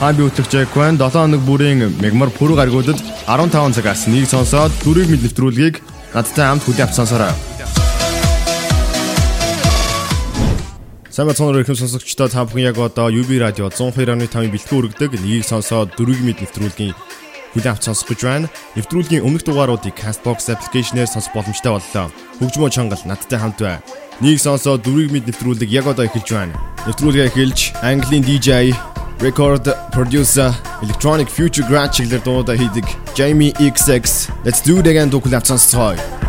Аа би өтлөгч Кван 7 хоног бүрийн мегмар пүр гаргуудад 15 цагаас нэг сонсоод дөрвийг мэд нэвтрүүлгийг надтай хамт хүлээн авч сонсороо. Самбай цонор ихэм сонсогчдоо та бүхэн яг одоо UB радио 102.5 бэлтгэн өргөдөг нэгийг сонсоод дөрвийг мэд нэвтрүүлгийн хүлээн авч сонсох гэж байна. Нэвтрүүлгийн өмнөх дугааруудыг Castbox аппликейшнээр сонсох боломжтой боллоо. Хөгжмөө чонгол надтай хамт бай. Нэг сонсоод дөрвийг мэд нэвтрүүлэг яг одоо эхэлж байна. Нэвтрүүлгээ эхэлж Английн DJ record producer electronic future grad чиглэлээр дуудаа хийдэг Jamie XX Let's do it again дуу коллаборацсон.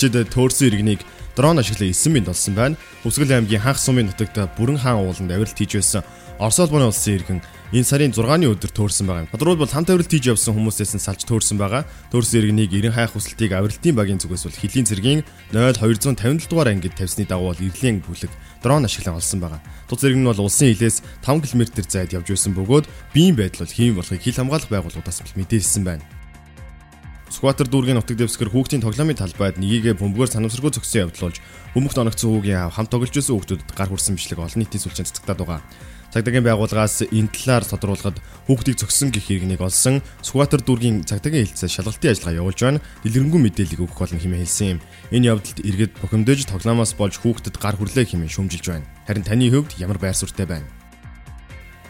Хилчэд төөрсөн иргэнийг дрон ашиглан 9 минут болсон байна. Хүсгэл аймгийн ханх сумын нутагт Бүрэн хаан ууланд авиралт хийж байсан Орос улбаны улсын иргэн энэ сарын 6-ны өдөр төөрсөн байгаа юм. Тодорхойлбол хамт авиралт хийж явсан хүмүүсээс нь салж төөрсөн байгаа. Төөрсөн иргэнийг 90 хайх хүсэлтийг авиралтын багийн зүгээс бол хөлийн цэргийн 0257 дугаар ангид тавьсны дагуу бол ирлийн бүлэг дрон ашиглан олсон байгаа. Туц зэрэг нь бол улсын хилээс 5 км зайд явж байсан бөгөөд биеийн байдал бол хийм болохыг хил хамгаалах байгууллагуудаас мэдээлсэн байна. Скватер дүүргийн нутаг дэвсгэр хүүхдийн тоглоомын талбайд нёгийгэ бөмбөгөөр санамсаргүй зөксөн явдал болж хүмүүст оногдсон хүүгийн хамт тоглож байсан хүүхдүүдэд гар хүрсэн бичлэг олон нийтийн сүлжээнд цацагтаад байгаа. Цагдаагийн байгууллагаас энэ талаар тодруулахад хүүхдийг зөксөн гэх хэрэгнийг олсон Скватер дүүргийн цагдаагийн хэлцээ шалгалтын ажиллагаа явуулж байна. Дэлгэрэнгүй мэдээллийг өгөх болно хэмээн хэлсэн юм. Энэ явдалд иргэд бохимдож тоглоомоос болж хүүхдэд гар хүрлээ хэмээн шүүмжилж байна. Харин таны хувьд ямар байр суурьтай байна?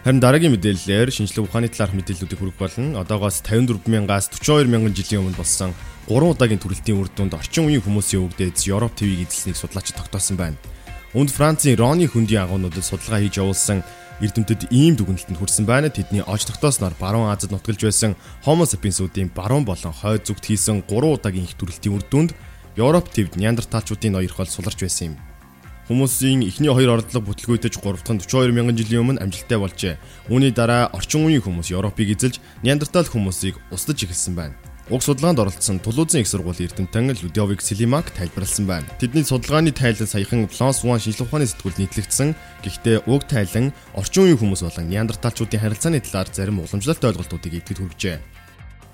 Харин дараагийн мэдээллээр шинжлэх ухааны талаарх мэдээллүүдийг хүргэх болно. Одоогоос 54 мянгаас 42 мянган жилийн өмнө болсон 3 удаагийн төрөлтийн үр дүнд орчин үеийн хүмүүсийн өвгдөөд Европ ТV-г эзэлснийг судлаачид тогтоосон байна. Үнд Францын Рони хөндийн агуунуудад судалгаа хийж явуулсан эрдэмтэд ийм дүгнэлтэнд хүрсэн байна. Тэдний олж тогтоосноор баруун Азид нутгалж байсан Homo sapiens-уудын баруун болон хойд зүгт хийсэн 3 удаагийн их төрөлтийн үр дүнд Европ төвд Неандерталчуудын ноёрх хол суларч байсан юм. Хүмүүсийн эхний хоёр ордлого бүтлгүүтэж 3 дахь 42 мянган жилийн өмнө амжилттай болжээ. Үүний дараа орчин үеийн хүмүүс Европыг эзэлж Неандертал хүмүүсийг устдаж эхэлсэн байна. Уг судалгаанд оролцсон Тулузын их сургуулийн эрдэмтэн Людовик Силимак тайлбарласан байна. Тэдний судалгааны тайлан саяхан Florence One шинжилгээ ухааны сэтгүүлд нийтлэгдсэн. Гэхдээ уг тайлан орчин үеийн хүмүүс болон Неандерталчуудын харилцааны талаар зарим уламжлалт ойлголтуудыг идэвхтэй хүргжээ.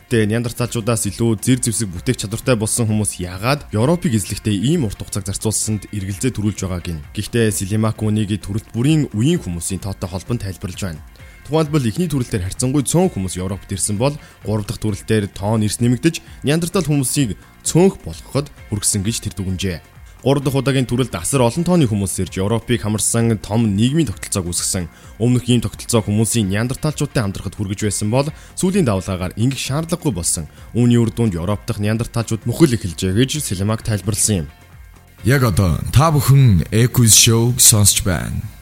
Гэхдээ Неандерталчуудаас илүү зэр зэвсэг бүтээх чадвартай болсон хүмүүс яагаад Европыг эзлэхдээ ийм урт хугацааг зарцуулсанд эргэлзээ төрүүлж байгааг нь. Гэхдээ Силимак үнийг төрөлт бүрийн үеийн хүмүүсийн тоотой холбонд тайлбарлаж байна. Тухайлбал эхний төрөлтөөр харьцангуй цөөн хүмүүс Европт ирсэн бол 3 дахь төрөлтөөр тоон эрс нэмэгдэж Неандертал хүмүүсийг цөөнх болгоход хүргэсэн гэж тэр дүгнжээ. 3 дахь удаагийн төрөлд асар олон тооны хүмүүс ирж Европыг хамарсан том нийгмийн тогтолцоог үүсгэсэн. Өмнөх ийм тогтолцоо хүмүүсийн Неандерталчуудтай хамтрахад хүргэж байсан бол сүүлийн давлгаагаар ингэх шаардлагагүй болсон. Үүний үр дүнд Европ дахь Неандерталчууд мөхөл эхэлжээ гэж Селемак тайлбарлсан юм. Яг одоо та бүхэн Equus Show сонсч байна.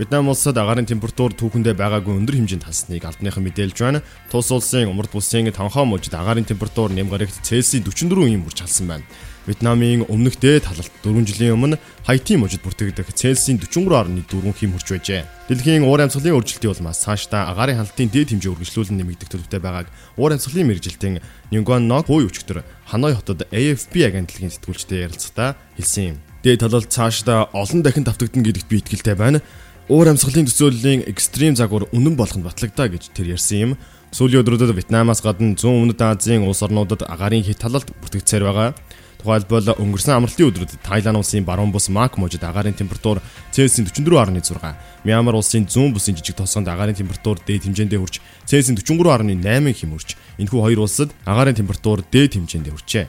Вьетнам улсад агаарын температур түүхэндээ байгаагүй өндөр хэмжээнд тасныг албаныхан мэдээлж байна. Тус улсын умард бүсийн тонхоо мужид агаарын температур нэмгарагт Цельсийн 44 юм хүрч халсан байна. Вьетнамын өмнөх дээд талалт 4 жилийн өмнө Хаити мужид бүртгэгдэх Цельсийн 43.4 хэм хүрч байжээ. Дэлхийн уур амьсгалын өөрчлөлтийн улмаас цаашдаа агаарын хяналтын дээд хэмжээ үргэлжлүүлэн нэмэгдэх төлөвтэй байгааг уур амьсгалын мэрэгжилтийн Ньюгон Нок буй өчтөр Ханой хотод AFP агентлагийн сэтгүүлчтэй ярилцлагаа хэлсэн юм. Дээд талалт цаашдаа олон дахин давтагдана гэдэгт би итгэлтэй байна уур амьсгалын төсөөллийн экстрим загвар үнэн болох нь батлагдаа гэж тэр ярьсан юм. Сүүлийн өдрүүдэд Вьетнамаас гадна зүүн өмнөд Азийн улс орнуудад агаарын хит талалт бүртгэгдсээр байгаа. Тухайлбал өнгөрсөн амралтын өдрүүдэд Тайланд улсын баруун бус Мак мужид агаарын температур Цельсийн 44.6, Мьянмар улсын зүүн бусын жижиг тосгонд агаарын температур дээд хэмжээндээ хүрч Цельсийн 43.8 хэм хүрч энэхүү хоёр улсад агаарын температур дээд хэмжээндээ хүрчээ.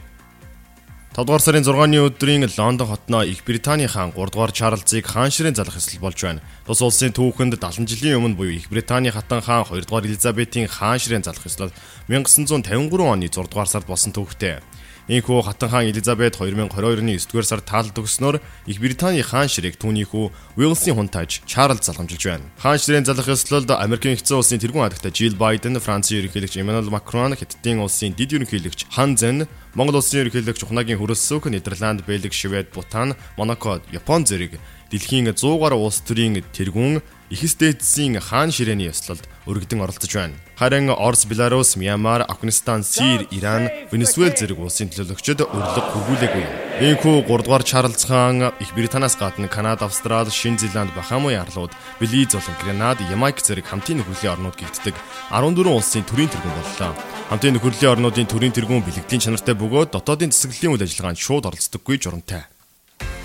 5 дугаар сарын 6-ны өдрийн Лондон хотноо Их Британий хаан 3 дугаар Чарльзыг хаан ширээ залах эсэл болж байна. Тус улсын түүхэнд 70 жилийн өмнө буюу Их Британий хатан хаан 2 дугаар Элизабетийн хаан ширээ залах эсэл 1953 оны 6 дугаар сард болсон түүхтэй. Ийхүү хатан хаан Элизабет 2022 оны 9 дугаар сард таалд өгснөөр Их Британий хаан ширээг түүний хүү Уилсын хунтааж Чарльз залгамжилж байна. Хаан ширээн залах ёслолд Америкийн нэгдсэн улсын тэргүүн хадагтай Жил Байден, Францын ерөнхийлөгч Эммануэл Макрон, Хятадын улсын дэд ерөнхийлөгч Хан Зэн, Монгол улсын ерөнхийлөгч Ухнагийн хөрөлсөөх Нидерланд, Бельги, Швед, Бутан, Монако, Япон зэрэг дэлхийн 100 гаруй улс төрийн тэргүүн Ихс дээдсийн хаан ширээний ёслолд өргөдөн оролцож байна. Харин Орос, Беларусь, Мьянмар, Афганистан, Сир, Иран, Венесуэл зэрэг улсын төлөөлөгчд өрлөг хүргүүлээгүй. Ийхүү 3 дугаар Чарльз хаан Их Британаас гадна Канада, Австрали, Шинэ Зеланд, Бахамын арлууд, Белиз болон Гренад, Ямайк зэрэг хамтын нөхөрлөлийн орнууд гэгддэг 14 улсын төрийн тэргүүн боллоо. Хамтын нөхөрлөлийн орнуудын төрийн тэргүүн бэлгэдлийн чанартай бөгөөд дотоодын засаглалын үйл ажиллагаанд шууд оролцдоггүй журамтай.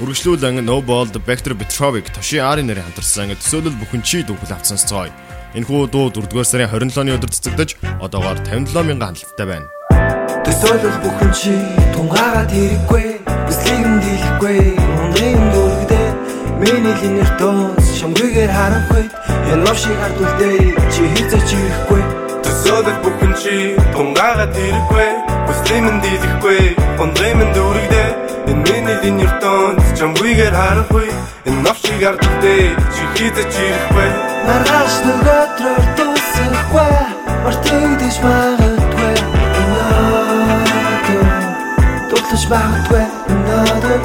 Үргэлжлүүлэн Nobold Vector Petrovic Toshi Ari нэрийн хамтарсан төсөөлөл бүхэн чи дүүхэл авсан цой. Энэхүү дуу 4-р сарын 27-ны өдөр цэцэгдэж одоогоор 57 мянган хандлттай байна. Төсөөлөл бүхэн чи тунгаагаад хэрэггүй, бүслийг нь дийлэхгүй, ундрын дүүргдээ миний линер тоос шамгүйгээр харахгүй, энэ новшиг хардулдээ чи хийцэж ирэхгүй. Төсөөлөл бүхэн чи тунгаагаад хэрэггүй, бүслийг нь дийлэхгүй, ундрын дүүргдээ Энэ миний линер тон чамгүйгээр харахгүй. Энэ навшиг ардтай чи хийдэж ирэхгүй Маргааш нөгөөдрөөр дуусахгүй Мартагдаж магадгүй. Надад Дутлаж магадгүй. Надад.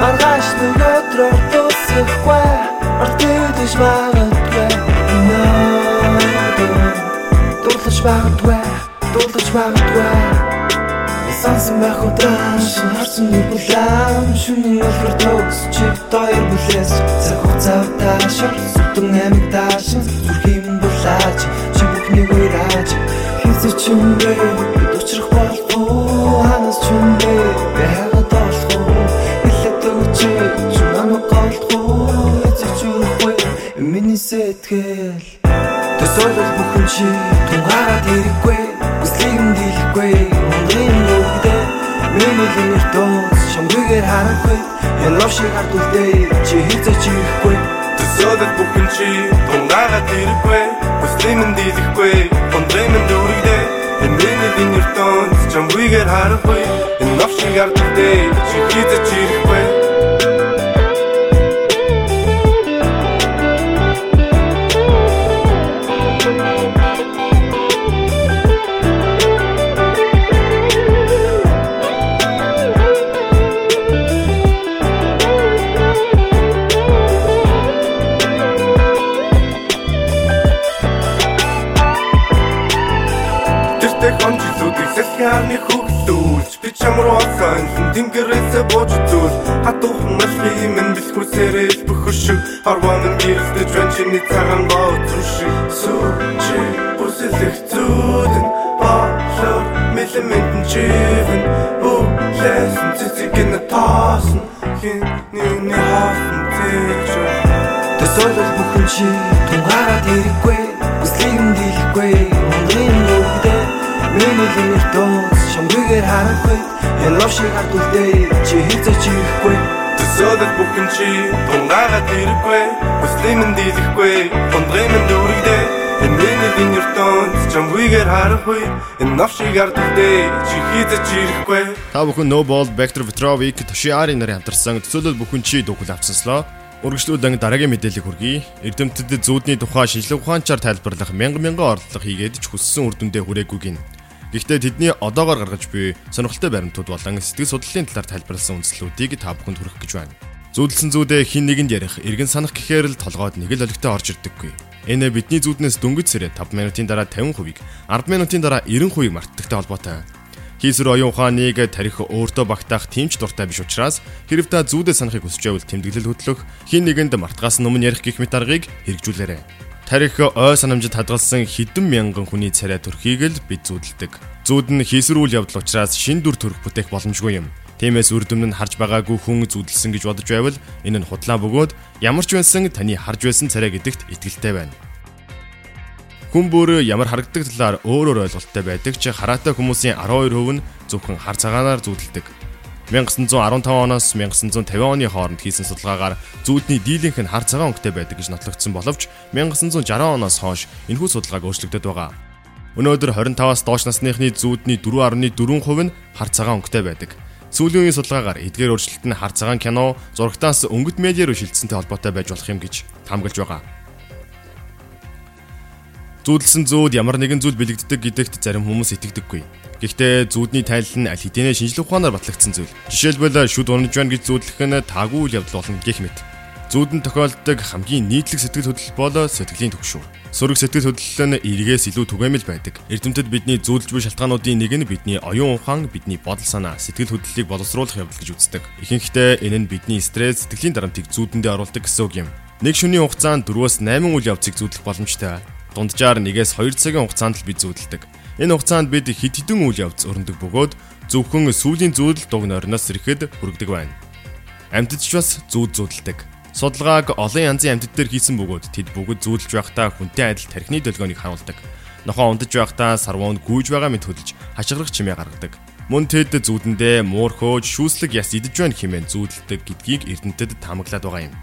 Маргааш нөгөөдрөөр дуусахгүй Мартагдаж магадгүй. Надад Дутлаж магадгүй Дутлаж магадгүй. Сансан байх удаан шин харсан нүр булаан Шүнийн олгор төгс чи дойр бүлээс Цаг хугацаа таашар Сүтэн амиг таашин Зүрхийн булаач Чи бүхнийг уйрааж. Хийсэ ч юм бэ? Бид учрах болох уу? Ханаас ч юм бэ? Би хайгаад болох уу? Илээд өгч Чи намайг уу? Эцэг ч үрхгүй Миний сэтгэл. Төсөөлөл бүхэн чи Тунгаагаад ирэхгүй Хүслийг нь дийлэхгүй Ундрын Миний линер доос шамгүйгээр харахгүй. Энэ лав шиг ард үлдээ чи хийцэж ирэхгүй Төсөөлөл бүхэн чи тунгаагаад ирэхгүй Хүслэмэн дийлэхгүй Хондрэмэн дүүрэгдээ Энэ миний линер доос шамгүйгээр харахгүй. Энэ лав шиг ард үлдээ чи хийцэж ирэхгүй гингэрээсээ бууж үзвэл хатуухан малхи минь бэлхүүсээрээ бөхөшөг харван гэрэлдэж байна чиний цагаан бооцсон шиг. Сүүчи бүсэлэх зүудэн болоо мэлэмэнтэн чивэн үлээсэн цэцэг гэнэ таасан хин нүний хаасан зэж Төсөөлөл бүхэн чи тунгараад ирэхгүй Хүслийг нь дийлэхгүй Ундрын нүгдээ Миний лимит дууц Шамгүйгээр харахгүй Энэ лав шиг ард үлдээ Чи хийцээ чи ирэхгүй Төсөөлөл бүхэн чи тунгагаад ирэхгүй Хүслийн минь дийлэхгүй Хондрын минь дүүрэгдээ Энэ миний лин ертөнд Чамгүйгээр харахгүй Энэ нав шиг ард үлдээ Чи хийцээ чи ирэхгүй Та бүхэн No Ball, Vector Petrovik, Toshiari нарын хамтарсан төсөөлөл бүхэн чи дүүхэл авцsanслоо. Үргэлжлүүлэн дараагийн мэдээллийг хүргэе. Эрдэмтэд зүүдний тухай шинжлэх ухаанчаар тайлбарлах мянган мянган орлого хийгээд ч хүссэн үр дүндээ хүрээгүй гин. Гэхдээ тэдний одоогоор гаргаж буй сонирхолтой баримтууд болон сэтгэл судлалын талаар тайлбарласан үндслүүдийг та бүхэнд хүргэх гэж байна. Зүүдэлсэн зүүдээ хин нэгэнд ярих, эргэн санах гэхээр л толгойд нэг л олигтой орж ирдэггүй. Энэ бидний зүүднээс дөнгөж сэрээ 5 минутын дараа 50%, 10 минутын дараа 90% мартдагтай холбоотой. Хийсвэр оюун ухааныг тарих өөртөө багтаах тимч дуртай биш учраас хэрв та зүүдээ санахыг хүсч байвал тэмдэглэл хөтлөх, хин нэгэнд мартгаас өмнө ярих гих мэт аргыг хэрэгжүүлээрэй. Тарих ой санамжид хадгалсан хэдэн мянган хүний царай төрхийг л бид зүүдэлдэг. Зүүд нь хийсвэр үйл явдал учраас шин дүр төрх бүтээх боломжгүй юм. Тиймээс үр дүн нь харж байгаагүй хүн зүүдэлсэн гэж бодож байвал энэ нь худлаа бөгөөд ямар ч байсан таны харж байсан царай гэдэгт итгэлтэй байна. Хүн бүр ямар харагддаг талаар өөр өөр ойлголттой байдаг ч хараатай хүмүүсийн 12% нь зөвхөн хар цагаанаар зүүдэлдэг. 1915 оноос 1950 оны хооронд хийсэн судалгаагаар зүүдний дийлэнх нь хар цагаан өнгөтэй байдаг гэж нотлогдсон боловч 1960 оноос хойш энэхүү судалгааг өөрчлөгдөд байгаа. Өнөөдөр 25-аас доош насныхны зүүдний 4.4% нь хар цагаан өнгөтэй байдаг. Сүүлийн үеийн судалгаагаар эдгээр өөрчлөлт нь хар цагаан кино, зурагтаас өнгөт медиа руу шилжсэнтэй холбоотой байж болох юм гэж хамгаалж байгаа. Зүүдэлсэн зүүд ямар нэгэн зүйл бэлэгддэг гэдэгт зарим хүмүүс итгэдэггүй. Гэхдээ зүүдний тайлал нь аль хэдийнэ шинжлэх ухаанаар батлагдсан зүйл. Жишээлбэл шүд унаж байна гэж зүүдлэх нь таагүй үйл явдал болно гэх мэт. Зүүдэн тохиолддог хамгийн нийтлэг сэтгэл хөдлөл бол сэтгэлийн түгшүүр. Сөрөг сэтгэл хөдлөл нь эргээс илүү түгээмэл байдаг. Эрдэмтэд бидний зүүдэлж буй шалтгаануудын нэг нь бидний оюун ухаан, бидний бодол санаа, сэтгэл хөдлөлийг боловсруулах явдал гэж үздэг. Ихэнхдээ энэ нь бидний стресс, сэтгэлийн дарамтыг зүүдэндээ оруулдаг гэсэн үг юм. Нэг шөнийн хугацаанд 4-8 үйл явцыг зүүдлэх боломжтой. Дунджаар 1-ээс 2 цагийн хугацаанд л бид зүүдэлдэг. Энэ хугацаанд бид хэд хэдэн үйл явц өрнөдөг бөгөөд зөвхөн сүүлийн зүүдэл дуг нойрноос ирэхэд хүргэдэг байна. Амьтд ч бас зүүд зүүдэлдэг. Судалгааг олон янзын амьтд дээр хийсэн бөгөөд тэд бүгд зүүдэлж байхдаа хүнтэй адил тархины долгионыг харуулдаг. Нохоо ундаж байхдаа сарвуунд гүйж байгаа мэт хөдөлж хашгирах чимээ гаргадаг. Мөн тэд зүүдэндээ муурхөөж шүүслэг яс идэж байна хэмээн зүүдэлдэг гэдгийг эрдэнтэд таамаглаад байгаа юм.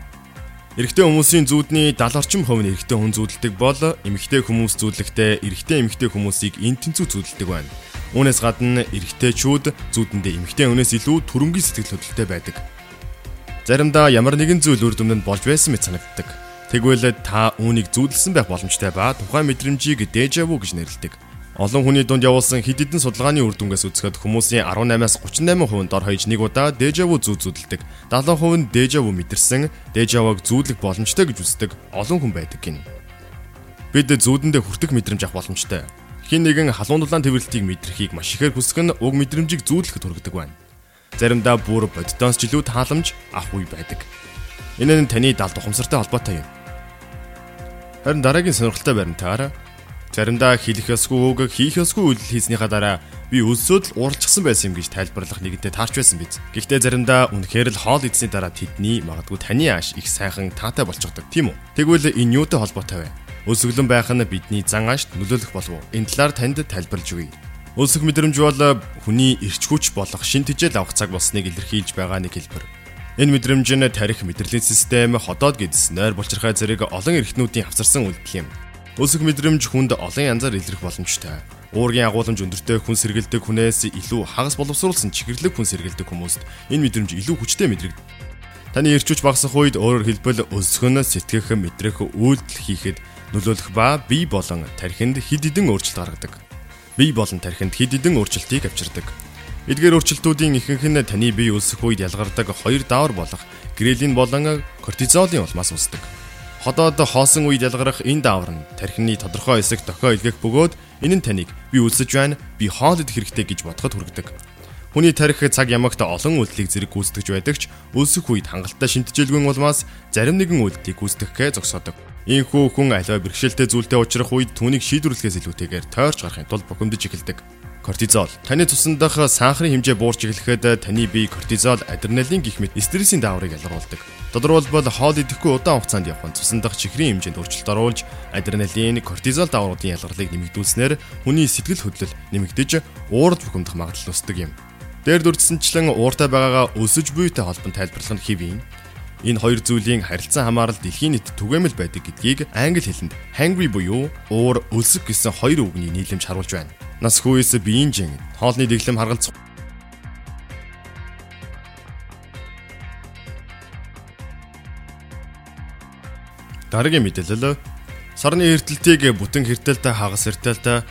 Эрэгтэй хүмүүсийн зүүдний 70 орчим хувь нь эрэгтэй хүн зүүдэлдэг бол эмэгтэй хүмүүс зүүдлэхдээ эрэгтэй эмэгтэй хүмүүсийг эн тэнцүү зүүдэлдэг байна. Үүнээс гадна эрэгтэйчүүд зүүдэндээ эмэгтэй хүнээс илүү түрэмгийн сэтгэл хөдлөлтэй байдаг. Заримдаа ямар нэгэн зүйл үр дүнд болж байсан мэт санагддаг. Тэгвэл та үүнийг зүүдэлсэн байх боломжтой ба тухайн мэдрэмжийг дежаву гэж нэрлэдэг. Олон хүний дунд явуулсан хэд хэдэн судалгааны үр дүнгээс үзэхэд хүмүүсийн 18-аас 38% дор хаяж нэг удаа дежаву зүү зүүдэлдэг. 70% нь дежаву мэдэрсэн, дежавуг зүүдлэх боломжтой гэж үздэг олон хүн байдаг гин. Бид зүүдэндээ хүртэх мэдрэмж авах боломжтой. Хин нэгэн халуун дулаан тэмрэлтийг мэдрахийг маш ихээр хүсэх нь уг мэдрэмжийг зүүдлэхэд хүргэдэг байна. Заримдаа бүр бодитоос ч илүү тааламж авах үе байдаг. Энэ нь таны далд ухамсартай холбоотой юм. Харин дараагийн сонирхолтой баримтаар Заримдаа хэлэх ёсгүй үг хийх ёсгүй үйлдэл хийснийхаа дараа би өлсөд л ууралчихсан байсан юм гэж тайлбарлах нэгэнтээ таарч байсан биз. Гэхдээ заримдаа үнэхээр л хоол идсний дараа тэдний магадгүй таны ааш их сайхан таатай болчихдог тийм үү? Тэгвэл энэ юутай холбоотой вэ? Өсөглөн байх нь бидний зан аашд нөлөөлөх болов уу? Энэ талаар танд тайлбарлаж өгье. Өсөх мэдрэмж бол хүний эрч хүч болох шин тэжээл авах цаг болсныг илэрхийлж байгаа нэг хэлбэр. Энэ мэдрэмж нь тарих мэдрэлийн систем, ходоод гэдс нойр булчирхай зэрэг олон эрхтнүүдийн авсарсан үйлдэл юм. Өсөх мэдрэмж хүнд олон янзаар илэрх боломжтой. Уургийн агуулмж өндөртэй хүн сэргэлдэг хүнээс илүү хагас боловсруулсан чихэрлэг хүн сэргэлдэг хүмүүст энэ мэдрэмж илүү хүчтэй мэдрэгд. Таны эрчүүч багасах үед өөрөөр хэлбэл өсгөн сэтгэх мэдрэх үйлдэл хийхэд нөлөөлөх ба бие болон тархинд хид хідэн өөрчлөлт гаргадаг. Бие болон тархинд хид хідэн өөрчлөлтийг авчирдаг. Эдгээр өөрчлөлтүүдийн ихэнх нь таны бие өсөх үед ялгардаг хоёр даавар болох грелин болон кортизолын улмаас үүсдэг. Ходоод хоосон үед ялгарх энэ даавар нь тархины тодорхой хэсэг дохио илгээх бөгөөд энэ нь таныг би үлсэж байна, би хоол идэх хэрэгтэй гэж бодоход хүргэдэг. Хүний тарих цаг ямагт олон үйлдэлийг зэрэг гүйцэтгэж байдаг ч өлсөх үед хангалттай шинтжилгүй улмаас зарим нэгэн үйлдэлийг гүйцэтгэхээ зогсоодог. Ийхүү хүн аливаа бэрхшээлтэй зүйлтэй уулзрах үед түүнийг шийдвэрлэхээс илүүтэйгээр тойрч гарахын тулд бухимдаж эхэлдэг. Кортизол. Таны цуснд дах сахарын хэмжээ буурч эхлэхэд таны бие кортизол, адреналин гэх мэт стрессийн дааврыг ялгаруулдаг. Тодорхойлбол хоол идэхгүй удаан хугацаанд явах нь цуснд дах чихрийн хэмжээнд өөрчлөлт оруулж адреналин, кортизол даавруудын ялгарлыг нэмэгдүүлснээр хүний сэтгэл хөдлөл нэмэгдэж уурд бухимдах магадлал өсдөг юм. Дээр дүрцсэнчлэн ууртай байгаагаа өсөж буйтай холбон тайлбарлах нь хэвийн. Энэ хоёр зүйлийн харилцан хамаарал дэлхийн нийт түгээмэл байдаг гэдгийг англи хэлэнд hungry буюу уур өлсөх гэсэн хоёр үгний нийлэмж харуулж байна. Нас хүйс биеийн жин хоолны дэглэм харгалзах Дараагийн мэдээлэл сарны эрдэлтийг бүтэн хэртэлтэй хагас эртэлтэй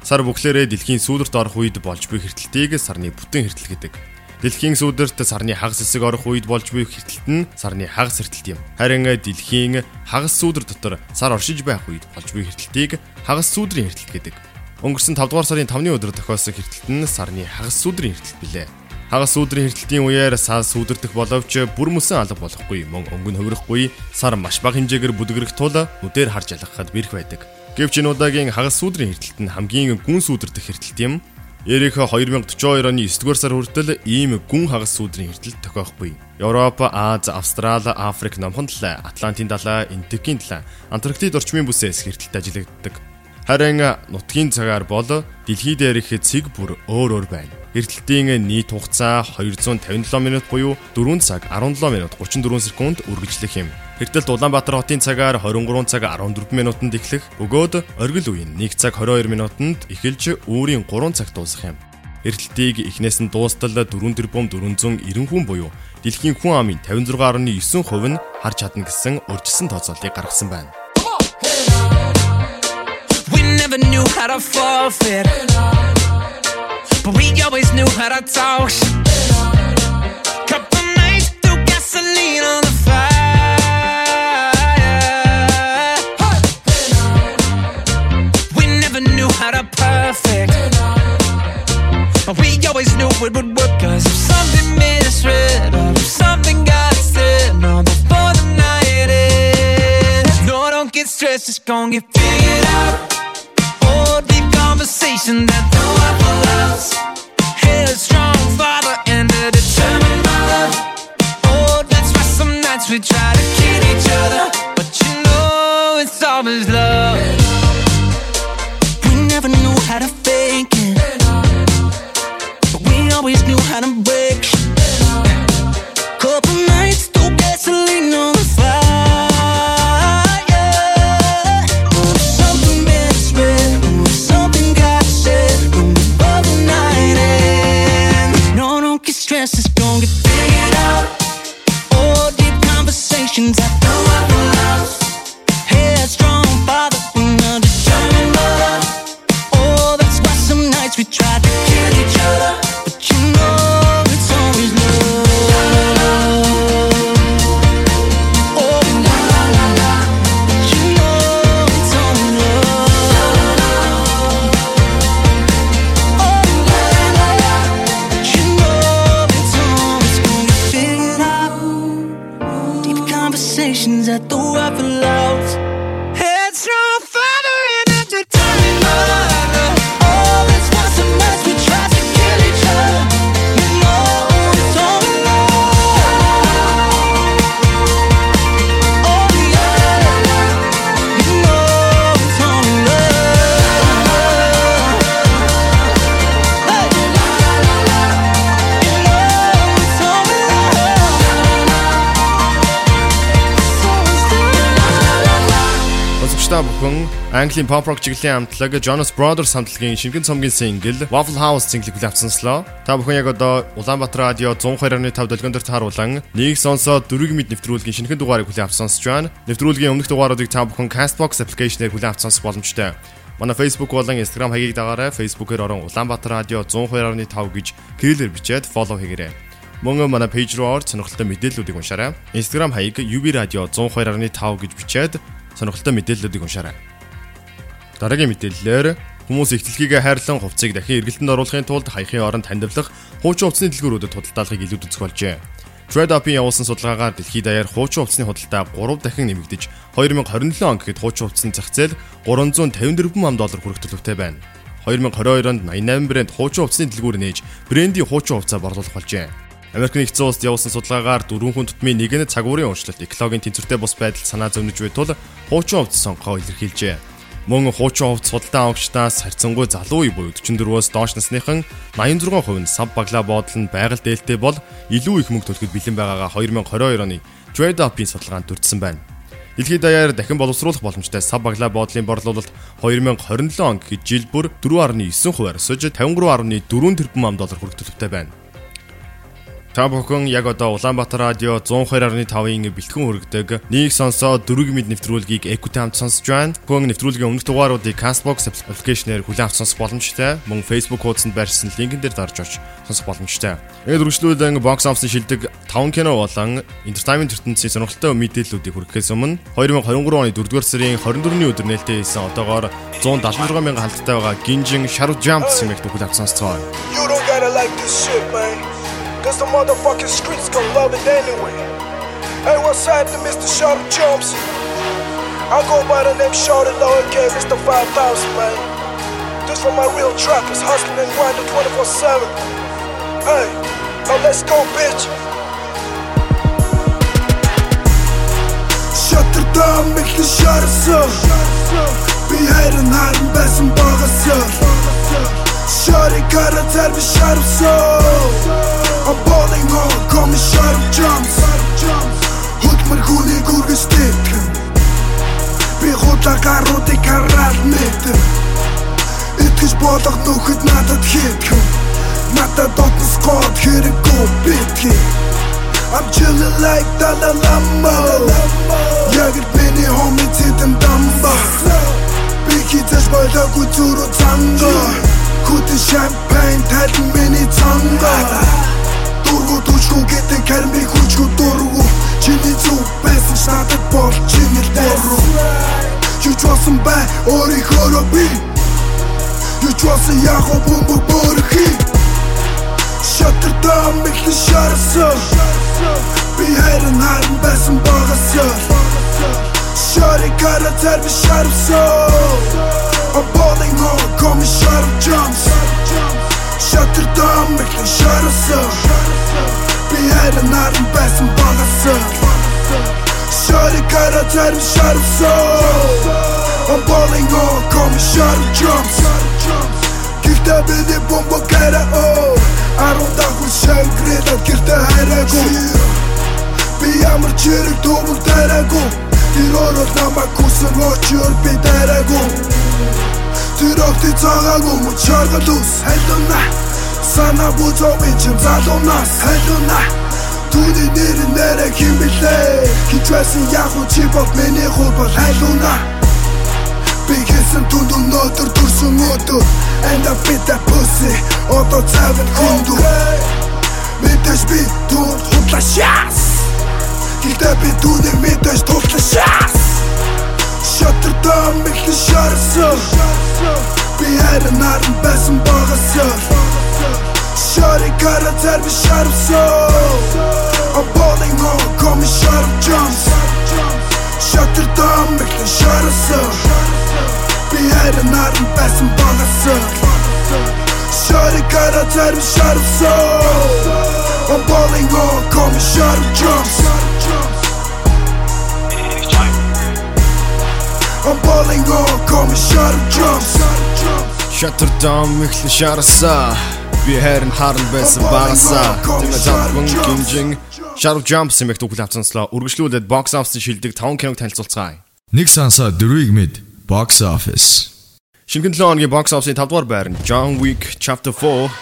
сар бүхлээрээ дэлхийн сүүлрт орох үед болж буй хэртэлтийг сарны бүтэн хэртэл гэдэг. Дэлхийн сүүдэрт сарны хагас хэсэг орох үед болж буй хэртэлт нь сарны хагас хэртэлт юм. Харин дэлхийн хагас сүүдэр дотор сар оршиж байх үед болж буй хэртэлтийг хагас сүүдрийн хэртэлт гэдэг. Өнгөрсөн 5 дугаар сарын 5-ны өдөр тохиолсон хэртэлт нь сарны хагас сүүдрийн хэртэлт билээ. Хагас өдрийн хэртэлтийн үеэр сар сүдэрдэх боловч бүр мөсөн алга болохгүй мөн өнгөн хувирахгүй сар маш бага хэмжээгээр бүдгэрэх тул нүдээр харж ялгахад бэрх байдаг. Гэвч энэ удаагийн хагас сүдрийн хэртэлт нь хамгийн гүн сүдэрдэх хэртэлт юм. Эрих 2042 оны 9-р сар хүртэл ийм гүн хагас сүдрийн хэртэлт тохиохгүй. Европ, Аз, Австрали, Африк номхон талаа, Атлантын далай, Энтекийн талай, Антарктид орчмын бүсээс хэртэлт ажиллагддаг. Харин нутгийн цагаар бол дэлхий дээрх цэг бүр өөр өөр байна. Эрдэлтийн нийт хугацаа 257 минут буюу 4 цаг 17 минут 34 секунд үргэлжлэх юм. Эрдэлт Улаанбаатар хотын цагаар 23 цаг 14 минутанд эхлэх бөгөөд оргил үеийн 1 цаг 22 минутанд эхэлж өөрийн 3 цаг дуусах юм. Эрдэлтийг эхнээс нь дуустал 4 тэрбум 490 хүн буюу дэлхийн хүн амын 56.9% нь харж чадна гэсэн урьдчилсан тооцоолыг гаргасан байна. Never knew how to forfeit. But we always knew how to talk. Couple nights threw gasoline on how to perfect. But we always knew it would work. Cause if something or if something got us said, no, before the night ends. No, don't get stressed, it's gonna get figured out. Oh, deep conversation that don't have a loss. Headstrong father and a determined mother. Oh, that's why some nights we try to kill each other. But you know it's always love. conversations at the waffle house Английн pop rock чиглэлийн хамтлаг Jonas Brothers хамтлагийн шингэн цомгийн single Waffle House single-ийг хүлээвцэнслөө. Та бүхэн яг одоо Улаанбаатар радио 102.5 долгион дээр тааруулан нэг сонсоод дөрвийг мэд нэвтрүүлгийн шинэхэн дугаарыг хүлээвч сонсож байна. Нэвтрүүлгийн өмнөх дугааруудыг та бүхэн Castbox application-ээр хүлээвч сонсох боломжтой. Манай Facebook болон Instagram хаягийг дагаарай. Facebook-ээр орон Улаанбаатар радио 102.5 гэж кириллээр бичээд follow хийгээрэй. Мөн манай пэйж руу ор сонирхолтой мэдээллүүдийг уншаарай. Instagram хаяг UB радио 102.5 гэж бичээд сонирхолтой мэдээллүүдийг уншаарай. Дараагийн мэдээллээр Хүмүүс ихтлгийгээ хайрлан хувцсыг дахин эргэлтэнд оруулахын тулд хаяхын оронд хандивлах хуучин хувцсны дэлгүүрүүдэд худалдаалахыг илүүд үзэх болжээ. TradeUp-ийн явуулсан судалгаагаар дэлхийд даяар хуучин хувцсны худалдаа 3 дахин нэмэгдэж 2027 он гэхэд хуучин хувцсны зах зээл 354 ам доллар хүрэх төлөвтэй байна. 2022 онд 88 брэнд хуучин хувцсны дэлгүүр нээж брендийн хуучин хувцаа борлуулах болжээ. Америк нэгдсэн улсад явуулсан судалгаагаар дөрвөн хүн тутмын нэг нь цагуурын уншлалт экологийн тэнцвэртэй бус байдал санаа зовниж буй тул хуучин хувцас сонгохоо илэрхийлжээ. Мөн хуучин хувцас судалдаан авагчдаас харьцангуй залуу үе буюу 44-өөс доош насныхан 86% нь сав баглаа боодлол нь байгаль дээлтэй бол илүү их мөнгө төлөхөд бэлэн байгаагаа 2022 оны TradeUp-ийн судалгаанд дурдсан байна. Дэлхийд даяар дахин боловсруулах боломжтой сав баглаа боодлын борлуулалт 2027 он гэхэд жил бүр 4.9%-аар өсөж 53.4 тэрбум ам доллар хүрэх төлөвтэй байна. Та бүхэн яг одоо Улаанбаатар радио 102.5-ын бэлтгэн хүргэдэг нэг сонсоо дөрөв мэд нэвтрүүлгийг Equity хамт сонсож байна. Хүн нэвтрүүлгийн өмнөх дугааруудыг Castbox аппликейшнээр хүлээн авч сонсох боломжтой. Мөн Facebook хуудсанд байршсан линкэн дээр дарж орж сонсох боломжтой. Тэгээд үргэлжлүүлэн бокс оффсын шилдэг 5 кино болон entertainment ертөнцийн сонирхолтой мэдээллүүдийг хүргэхээс өмнө 2023 оны 4-р сарын 24-ний өдөр нээлттэй хийсэн одоогоор 176 мянган хальттай байгаа Ginjin Shadow Jump хэмээх түүхийг авч сонсцгоо. You don't gotta like this shit, man. Cause the motherfucking streets gon' love it anyway. Hey, what's happening, Mr. Shorty Jumps? I go by the name Shorty Lower K, Mr. 5000, man. This for my real trappers, hustling and grinding 24 7. Hey, now let's go, bitch. Шатардан мэхлэн шарсан Би хайрын харан байсан багасаа Shorty got a tell me shut up so I'm balling on, call me shut up jumps Хөдмөр хүнийг үргэж тэтгэн Би худаа гаруудыг хараад мэтэн Итгэж болох нөхөд надад хийтгэн Надад дотн скот хэрэггүй битгий I'm chillin' like Dalai Lama. Яг л миний homie зэдэн дамба Би хизэж болоогүй зүрх цанга Хүтэн шампань тайлан миний цанга Дургу түчгүү гэдэг карми хүчгүү дургу Чиний зүг байсан ч надад бол чиний дургу Юу ч болсон бай өөрийнхөө би Юу ч болсон яг о бомбо борхи Шатардан мэхлэн шарсан Би хайрын харан байсан багасаа Shorty got a tell me shut up so I'm balling on, call me shut up jumps Шатардан мэхлэн шарсан Би хайрын харан байсан багасаа Shorty got a tell me shut up so I'm balling on, call me shut up jumps Гэхдээ бидний бомбо гэра оо Арун дахин шангрээд гэртэ хайраагүй Би ямар чирэг төвөг тараагүй Тэр орол намайг хүсэн очор би тараагүй Тэр огти цагаагүй мөн чаргал ус хайлуна Сана бузоо би чим залуунаас хайлуна Түүний нэр нэрэ хим билээ Хичвэсэн яг уу чи бол миний хул бол хайлуна Би хийсэн түнд өнөөдөр төрсөн өдөр. And I beat that pussy. Одоо цавын хүнду Мэдээж би түнд хутлаа шаас Гэхдээ би түүнийг мэдээж тутлаа шаас Шатардан мэхлэн шарсан Би хайрын харан байсан багасаа Shorty got a tell me shut up so I'm balling on, call me shut up jumps Шатардан мэхлэн шарсан Би хайрын харан байсан багасаа Shorty got a tell me shut up so I'm balling on, call me I'm balling on, call me up jumps Шатардан мэхлэн шарсан би хайрын харан байсан багасаа тийм завгүй гинжин. Shadow Jumps хэмээх түүхийг авцанслаа. Үргэлжлүүлээд box office шилдэг 5 киног танилцуулцгаая. Нэг сансаа дөрвийг мэд box office. Шинэхэн 7 хоногийн box office-ийн 5 дугаар байр нь John Wick Chapter 4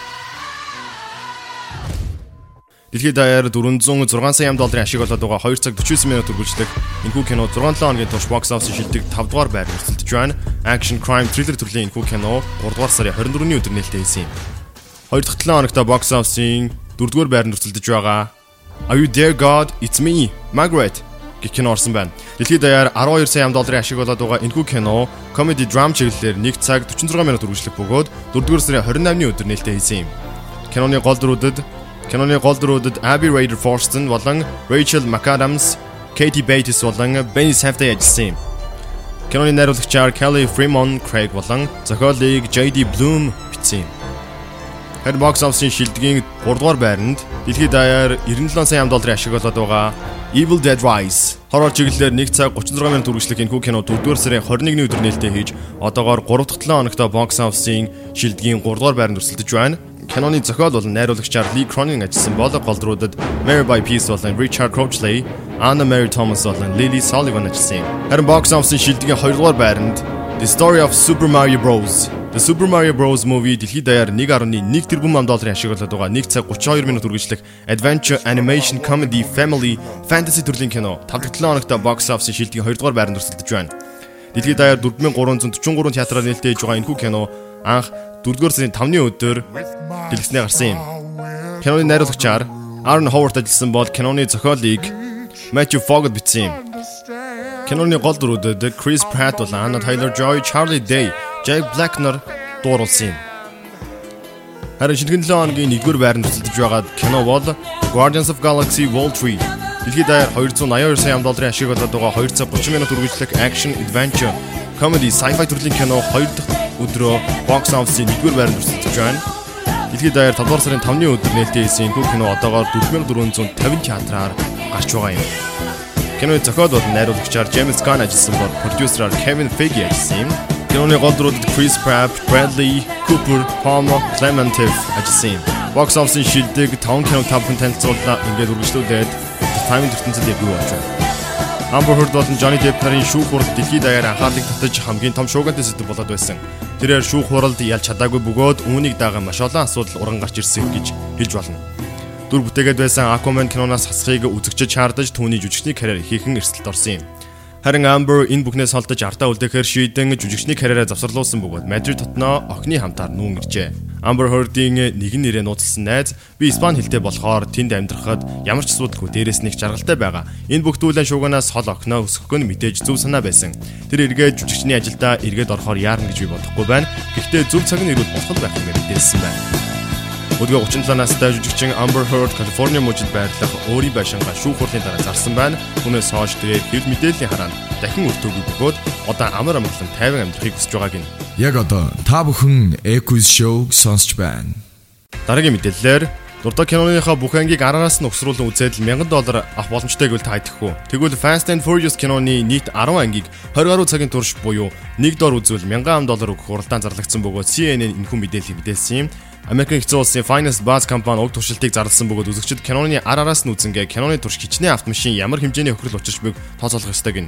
Дэлхийд даяар 406 сая ам долларын ашиг олоод байгаа 2 цаг 49 минут үргэлжлэх энэхүү кино 6 7 хоногийн турш box office шилдэг 5 дугаар байр өрсөлдөж байна. Action crime thriller төрлийн энэхүү кино 3 дугаар сарын 24-ний өдөр нээлттэй хийсэн юм. 2 дахь 7 хоногт box office-ийн 4 дугаар байранд өрсөлдөж байгаа Are You There God? It's Me. Margaret гэх кино орсон байна. Дэлхийд даяар 12 сая долларын ашиг болоод байгаа энэхүү кино comedy drum чиглэлээр 1 цаг 46 минут үргэлжлэх бөгөөд 4-р сарын 28-ны өдөр нээлттэй хийсэн юм. Киноны гол дүрүүдэд киноны гол дүрүүдэд Abby Ryder Forston болон Rachel McAdams, Katie Bates болон Benny Safdie ажилласан юм. Киноны найруулагчаар Kelly Fremon Craig болон зохиолыг JD Bloom бичсэн юм. Харин бокс офисын шилдэгийн 3 дугаар байранд дэлхийд даяар 97 сая долларын ашиг болоод байгаа Evil Dead Rise хоррор чиглэлээр 1 цаг 36 минут үргэлжлэх энэхүү кино 4-р сарын 21-ний өдөр нээлттэй хийж одоогоор 3 дахь 7 хоногт бокс офисын шилдэгийн 3 дугаар байранд өрсөлдөж байна. Киноны зохиол болон найруулагчаар Lee Cronin ажилласан бол голдруудад Mary by Peace болон Richard Crochley, Anna Mary Thomas болон Lily Sullivan ажилласан юм. Харин бокс офисын шилдэгийн 2 дугаар байранд The Story of Super Mario Bros The Super Mario Bros movie дэлхийд даяар 1.1 тэрбум ам долларын ашиг болоод байгаа 1 цаг 32 минут үргэлжлэх adventure animation comedy family fantasy төрлийн кино 5 дахь 7 хоногт box office шилдэгийн 2 дугаар байранд өрсөлдөж байна. Дэлхийд даяар 4343 театраар нээлттэй байгаа энэхүү кино анх 4-р сарын 5-ны өдөр дэлгэснээр гарсан юм. Киноны найруулагчаар Aaron Howard ажилласан бол киноны зохиолыг Matthew Fogg бичсэн юм. Киноны гол дүрүүдэд Chris Pratt болон Anna Taylor-Joy, Charlie Day Jack Black нар дууруулсан юм. Харин шинэхэн 7 хоногийн 1-р байранд төсөлдөж байгаа кино бол Guardians of Galaxy Vol 3. Дэлхийд даяар 282 сая долларын ашиг болоод байгаа 2 цаг 30 минут үргэлжлэх action adventure comedy sci-fi төрлийн кино 2 дахь өдрөө box office-ийн 1-р байранд төсөлдөж байна. Дэлхийд даяар 5 дугаар сарын 5-ны өдөр нээлттэй хийсэн энэ кино одоогоор 4450 театраар гарч байгаа юм. Киноны зохиол бол найруулагчаар James Gunn ажилласан бол продюсераар Kevin Feige ажилласан юм. Киноны гол дүрүүдэд Chris Pratt, Bradley Cooper, Palmer Clementif ажилласан юм. Box office-ийн шилдэг 5 кино тавхан танилцууллаа ингээд үргэлжлүүлээд таймын ертөнцид болж байна. Amber Heard болон Johnny Depp нарын шүүх хурал дэлхийд даяар анхаарлыг татаж хамгийн том шуугантай сэдв болоод байсан. Тэрээр шүүх хуралд ялж чадаагүй бөгөөд үүнийг дагаа маш олон асуудал уран гарч ирсэн гэж хэлж болно. Дүр бүтээгээд байсан Aquaman киноноос хасахыг үзэгчид шаардаж түүний жүжигчний карьер хийхэн эрсдэлд орсон юм. Харин Amber энэ бүхнээс холдож артаа үлдээхээр шийдэн жүжигчний карьераа завсарлуулсан бөгөөд Madrid дотноо охины хамтаар нүүн иржээ. Amber Heard-ийн нэгэн нэрээ нууцлсан найз би испани хэлтэй болохоор тэнд амьдрахад ямар ч асуудалгүй дээрээс нэг жаргалтай байгаа. Энэ бүх дүүлэн шууганаас хол охиноо өсгөх нь мэдээж зөв санаа байсан. Тэр эргээд жүжигчний ажилдаа эргээд орохоор яарна гэж би бодохгүй байна. Гэхдээ зөв цаг нь ирвэл болох байх юм мэдээлсэн байна. Өдгөө 37 настай жүжигчин Amber Heard Калифорни мужид байрлах өөрийн байшингаа шүүх хурлын дараа зарсан байна. Түүнээс хойш тэрээр хэвлэл мэдээллийн хараанд дахин өртөөгүй бөгөөд одоо амар амгалан тайван амьдрахыг хүсэж байгааг нь. Яг одоо та бүхэн Equiz Show-г сонсч байна. Дараагийн мэдээллээр Дуртай киноныхаа бүх ангийг араас нь өгсрүүлэн үзээд 1000 доллар авах боломжтой гэвэл та уу? Тэгвэл Fast and Furious киноны нийт 10 ангийг 20 гаруй цагийн турш буюу 1 дор үзвэл 1000 доллар өгөх хуралдаан зарлагдсан бөгөөд CNN энэхүү мэдээллийг мэдээлсэн юм. Америкийн хэцүү улсын Finance Buzz компани уг туршилтыг зарласан бөгөөд үзэгчид киноны ар араас нь үзэнгээ киноны турш хичнээн автомашин ямар хэмжээний хохирол учирч байгааг тооцоолох ёстой гин.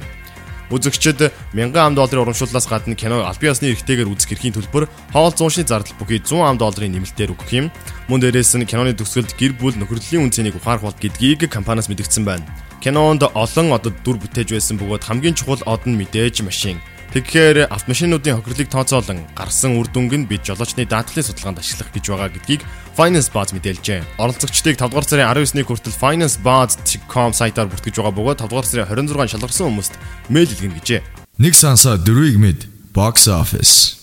Үзэгчид 1000 ам долларын урамшууллаас гадна кино аль биесны эрхтэйгээр үзэх эрхийн төлбөр хоол 100 шний зардал бүхий 100 ам долларын нэмэлтээр өгөх юм. Мөн дээрээс нь киноны төгсгөлд гэр бүл нөхөрлөлийн үнцнийг ухаарах бол гэдгийг компаниас мэдгдсэн байна. Кинонд олон одод дүр бүтээж байсан бөгөөд хамгийн чухал од нь мэдээж машин. Тэгэхээр автомашинуудын хохирлыг тооцоолон гарсан үр дүнг нь бид жолоочны даатгалын судалгаанд ашиглах гэж байгаа гэдгийг Finance Buzz мэдээлжээ. Оролцогчдыг 5 дугаар сарын 19-ний хүртэл financebuzz.com сайтаар бүртгэж байгаа бөгөөд 5 дугаар сарын 26-нд шалгарсан хүмүүст мэйл илгэнэ гэжээ. Нэг сансаа дөрвийг мэд box office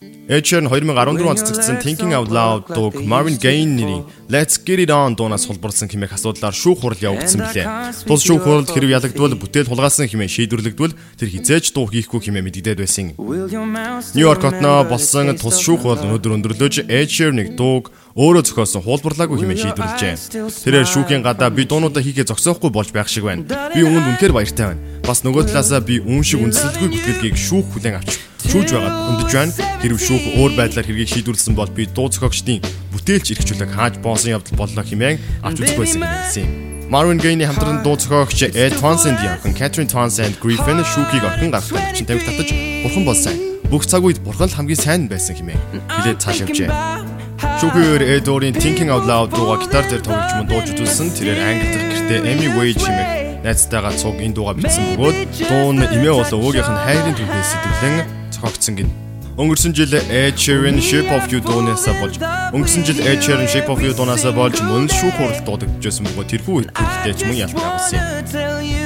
Sheeran 2014 онд цэгцсэн Thinking Out Loud дууг Marvin Gaye нэрийн Let's Get It On дуунаас холборлсон хэмээх асуудлаар шүүх хурал явагдсан билээ. Тус шүүх хуралд хэрэг ялагдвал бүтээл хулгайлсан хэмээн шийдвэрлэгдвэл тэр хизээч дуу хийхгүй хэмээн мэдэгдээд байсан. Нью-Йорк хотноо болсон тус шүүх хурал өнөөдөр өндөрлөж Sheeran-ыг дууг өөрөө зохиосон хуулбарлаагүй хэмээн шийдвэрлэжээ. Тэрээр шүүхийн гадаа би дуунуудаа хийхээ зогсоохгүй болж байх шиг байна. Би үүнд үнэхээр баяртай байна. Бас нөгөө талаасаа би үн шиг үндэслэлгүй бүтгэлгийг шүүх хүлээн авч шүүж байгаад өндөж байна. Хэрв шүүх өөр байдлаар хэргийг шийдвэрлсэн бол би дуу зохиогчдын бүтээлч эрхчлөлөг хааж боосон явдал боллоо хэмээн авч үзэх байсан гэсэн юм. Marvin Gaye-ний хамтран дуу зохиогч Ed Townsend яхан Catherine Townsend Griffin шүүхийг орхин гаргахад хүчин тавих татаж бурхан бол сайн. Бүх цаг үед бурхан л хамгийн сайн байсан хэмээн хэлээд цааш явжээ. Шүүхээр Эдорийн Thinking Out Loud дууга гитар дээр тоглож мөн дууж үзүүлсэн. Тэрээр англи дахь гэртээ Amy Wade хэмээх найзтайгаа цуг энэ дууга бичсэн бөгөөд дуу нь эмээ болон өвгийнх нь хайрын түүхээс сэтгэлэн зохиогдсон гин. Өнгөрсөн жил Ed Sheeran Shape of You дуунаас болж өнгөрсөн жил Ed Sheeran Shape of You дуунаас болж мөн шүүх хурал дуудагдчихсан бөгөөд тэрхүү үйлдэлтэй ч мөн ялтай болсон юм.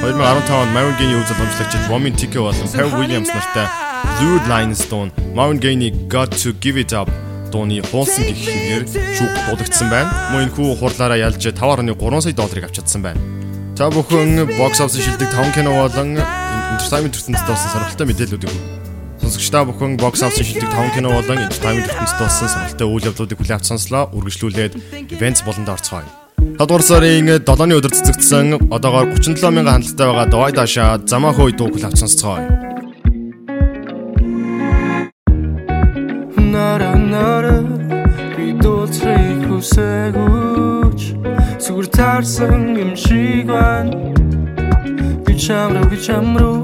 2015 он Marvin Gaye-ийн үйл ажиллагаач Woman Ticket болон Pharrell Williams нартай Blue Lines дуун Marvin Gaye-ний Got to Give It Up дууны хуулсан гэх хэвээр шүүх дуудагдсан байна. Мөн энэ хүү хурлаараа ялж 5.3 сая долларыг авч чадсан байна. Та бүхэн бокс офис шилдэг 5 кино болон entertainment ертөнцид болсон сонирхолтой мэдээллүүдийг сонсогч та бүхэн бокс офис шилдэг 5 кино болон entertainment ертөнцид болсон сонирхолтой үйл явдлуудыг хүлээн авч сонслоо. Үргэлжлүүлээд events болонд орцгоё. 7 дугаар сарын 7-ны өдөр цэцэгдсэн одоогоор 37 мянган хандлттай байгаа Давай Даша Замаа хөөе дуу хүлээн авч сонсцгоё. Нара нара би дууцрыг хүсэгүүч Сүгэр таарсан юм шиг байна. Би чамруу би чамруу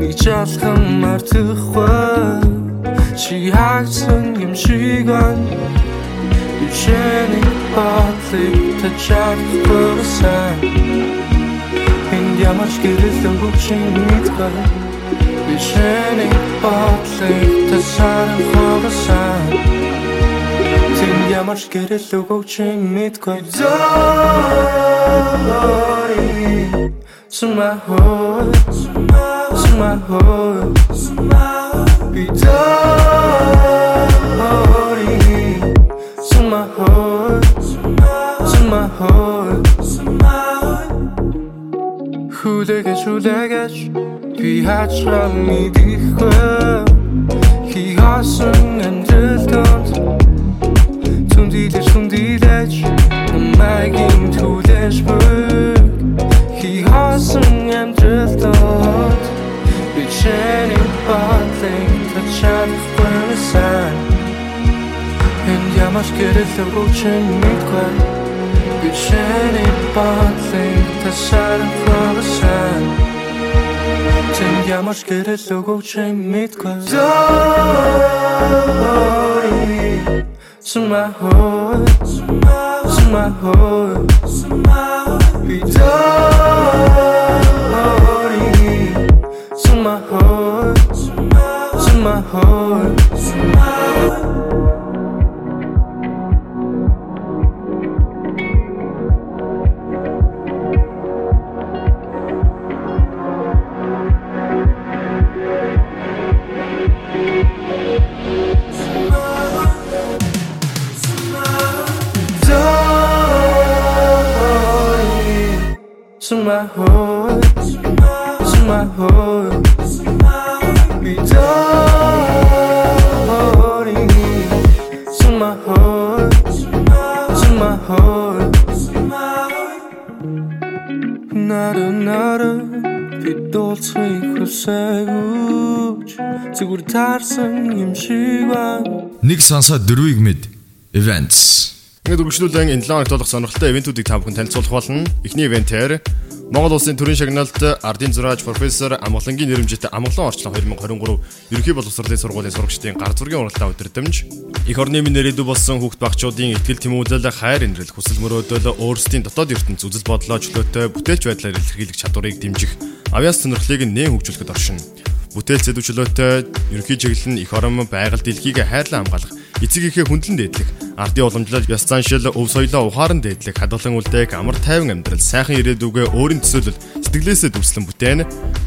нэг жалхан мартахгүй. Чи хаагсан юм шиг байна. Би чэний бодлыг тачаахгүй сан Энд ямар ч гэрэл өгчин мэдгүй Би чэний бодлыг тачаахгүй Тэн ямар ч гэрэл өгчин мэдгүй. Sorry Somehow Somehow Be sorry Somehow Somehow Хүлэгэж хүлэгэж би хачрал мэдихгүй Хигасан амжилтанд Түндилэж түндилэж намайгийн түлэж бүг. Хигасан амжилтанд би чэний бодлыг тачаахгүй сан Энд ямар ч гэрэл өгөөч мэдгүй. Би чэний бодлыг тачаахгүй сан Тэн ямар ч гэрэл өгөөч мэдгүй Sorry Somehow Somehow Be sorry Somehow Somehow Sorry Somehow Somehow Be sorry Somehow Somehow Нара нара би дуулцгийг хүсэгүүч Зүгээр таарсан юм шиг байна Нэг сансаа дөрвийг мэд. Events. Ингээд үргэлжлүүлэн энэ 7 хоногт болох сонирхолтой ивентүүдийг та бүхэн танилцуулах болно. Эхний ивентээр Монгол улсын төрийн шагналт ардын зураач профессор Амгалангийн нэрэмжит Амгалан орчлон 2023 ерөнхий боловсролын сургуулийн сурагчдын гар зургийн уралдаан өдрөмж их орны минь нэрээдүү болсон хүүхд багчуудын ихтгэл тэмүүлэл хайр инрэл хүсэл мөрөөдөл өөрсдийн дотоод ертөнц үзэл бодлоо чөлөөтэй бүтээлч байдлаар илэрхийлэх чадварыг дэмжих авьяас сонирхлыг нээн хөгжүүлэхэд оршин. Бүтээл зэдвчилөөтэй ерөнхий чиглэл нь их орон байгаль дэлхийг хайрлан хамгаалах эцэг ихээ хүндлэн дээдлэх, ардын уламжлал, ёс заншил, өв соёлоо ухаан дээдлэх, хадгалан үлдээх, амар тайван амьдрал, сайхан ирээдүгөө өөрийн төсөөлөл, сэтгэлээсээ дүрслэн бүтээн,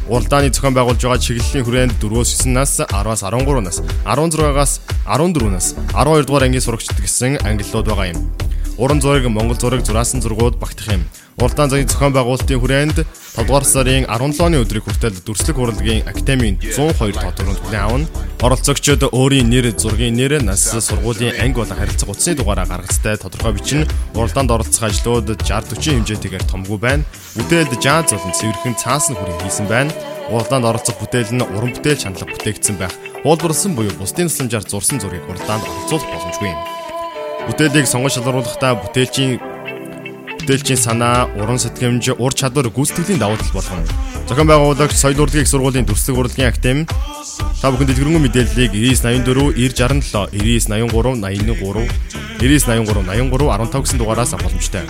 уралдааны зохион байгуулж байгаа чиглэлийн хүрээнд 4-9 нас, 10-аас 13 нас, 16-аас 14 нас, 12 дугаар ангийн сурагчид гэсэн ангиллууд байгаа юм. Уран зураг, Монгол зураг, зураасан зургууд багтах юм. Уралдаан цагийн зохион байгуулалтын хүрээнд 5 дугаар сарын 17-ны өдрийг хүртэл дүрслэг урлагийн академийн 102 тоо төрөнд хүлээн авна. Оролцогчид өөрийн нэр, зургийн нэр, нас, сургуулийн анги болон харилцаа утасны дугаараа гаргацтай тодорхой бичнэ. Уралдаанд оролцох ажлууд 60-40 хэмжээтэйгээр томгүй байна. Бүтээлд жааз болон цэвэрхэн цаасан хүрээ хийсэн байна. Уралдаанд оролцох бүтээл нь уран бүтээл чандлага бүтээгдсэн байх. Хуулбарлсан буюу бусдын тусламжаар зурсан зургийг уралдаанд оролцуулах боломжгүй юм. Бүтээлийг сонгож шалгаруулахдаа бүтээлчийн бүтээлчийн санаа, уран сэтгэмж, ур чадвар, гүйцэтгэлийн давуу тал болгоно. Зохион байгуулагч Соёл урлагийн их сургуулийн дүрслэг урлагийн академи та бүхэн дэлгэрэнгүй мэдээллийг 9984 983 8983 9983 83 15 гэсэн дугаараас авах боломжтой.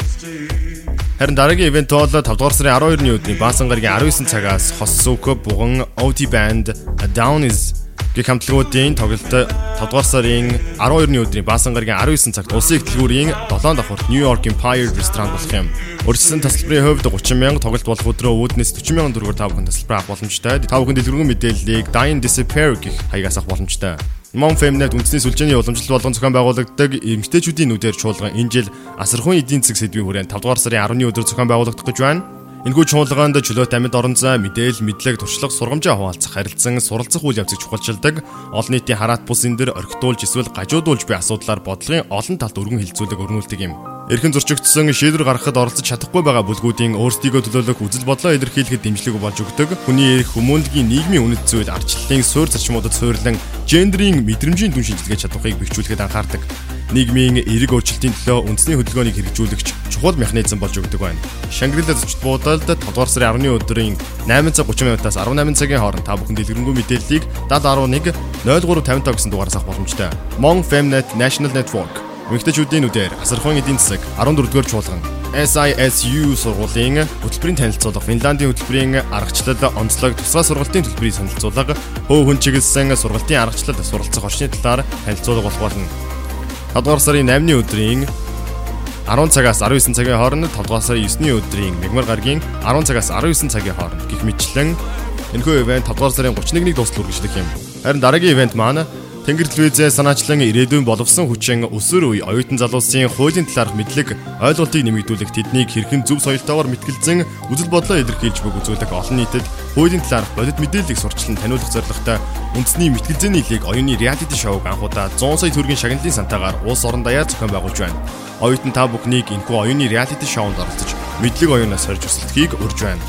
Харин дараагийн ивент бол 5 дугаар сарын 12-ны өдрийн Баасан гарагийн 19 цагаас Хос Сүк Буган OT Band A Down is гэх хамтлагуудын тоглолт 5 дугаар сарын 12-ны өдрийн Баасан гарагийн 19 цагт улсын дэлгүүрийн 7 давхурт New York Empire ресторан болох юм. Өрсөлдсөн тасалбарын хувьд 30 мянга тоглолт болох өдрөө үүднээс 40 мянган төгрөгөөр та бүхэн тасалбар авах боломжтой. Та бүхэн дэлгэрэнгүй мэдээллийг Dine Disappear гэх хаягаас авах боломжтой. Mon Femnet үндэсний сүлжээний уламжлал болгон зохион байгуулагддаг эмэгтэйчүүдийн нүдээр чуулган энэ жил асархуйн эдийн засаг сэдвийн хүрээнд 5 дугаар сарын 10-ны өдөр зохион байгуулагдах гэж байна. Энэхүү чуулгаанд чөлөөт амьд орон зай, мэдээлэл, мэдлэг, туршлага, сургамжаа хуваалцах, харилцан, суралцах үйл явцыг чухалчилдаг, олон нийтийн хараат бус энэ дэр орхитуулж эсвэл гажуудуулж буй асуудлаар бодлогын олон талт өргөн хилцүүлэг өрнүүлдэг юм. Эрхэн зөрчигдсөн шийдвэр гаргахад оролцож чадахгүй байгаа бүлгүүдийн өөрсдийгөө төлөөлөх үзэл бодлоо илэрхийлэхэд дэмжлэг болж өгдөг. Хүний эрх, хүмүүнлэгийн нийгмийн үнэт зүйл, арчлалын суурь зарчмуудад суйрлан гендерийн мэдрэмжийн дүн шинжилгээ чадварыг бэхжүүлэхэд анхаардаг нийгмийн эерэг өөрчлөлтийн төлөө үндэсний хөдөлгөөнийг хэрэгжүүлэгч чухал механизм болж өгдөг байна. Шангрила зочд буудалд 7 дугаар сарын 10-ны өдрийн 8 цаг 30 минутаас 18 цагийн хооронд та бүхэн дэлгэрэнгүй мэдээллийг 7011 0355 гэсэн дугаараас авах боломжтой. Mon Femnet National Network Мэгтэйчүүдийн үдээр асархуйн эдийн засаг 14 дугаар чуулган SISU сургуулийн хөтөлбөрийн танилцуулга, Финландийн хөтөлбөрийн аргачлал, онцлог, тусгай сургалтын төлбөрийн саналцуулга, хөө хүн чиглэсэн сургалтын аргачлал, суралцах орчны талаар танилцуулга болох болно. 7 дугаар сарын 8-ны өдрийн 10 цагаас 19 цагийн хооронд 5 дугаар сарын 9-ний өдрийн мегмар гарагийн 10 цагаас 19 цагийн хооронд гих мэтчлэн энэхүү ивент 5 дугаар сарын 31-ний дуустал үргэлжлэх юм. Харин дараагийн ивент маань Тэнгэр телевизээ санаачлан ирээдүйн боловсон хүчин өсөр үе оюутан залуусын хуулийн талаарх мэдлэг ойлголтыг нэмэгдүүлэх тэднийг хэрхэн зөв соёлтойгоор мэтгэлзэн үзэл бодлоо илэрхийлж бүг үзүүлэх олон нийтэд хуулийн талаарх бодит мэдээллийг сурчлан таниулах зорилготой үндэсний мэтгэлзээний лиг оюуны реалити шоуг анхудаа 100 сая төгрөгийн шагналын сантаагаар улс орон даяар зохион байгуулж байна. Оюутан та бүхнийг энэхүү оюуны реалити шоунд оролцож мэдлэг оюунаас сорж өсөлтөхийг урьж байна.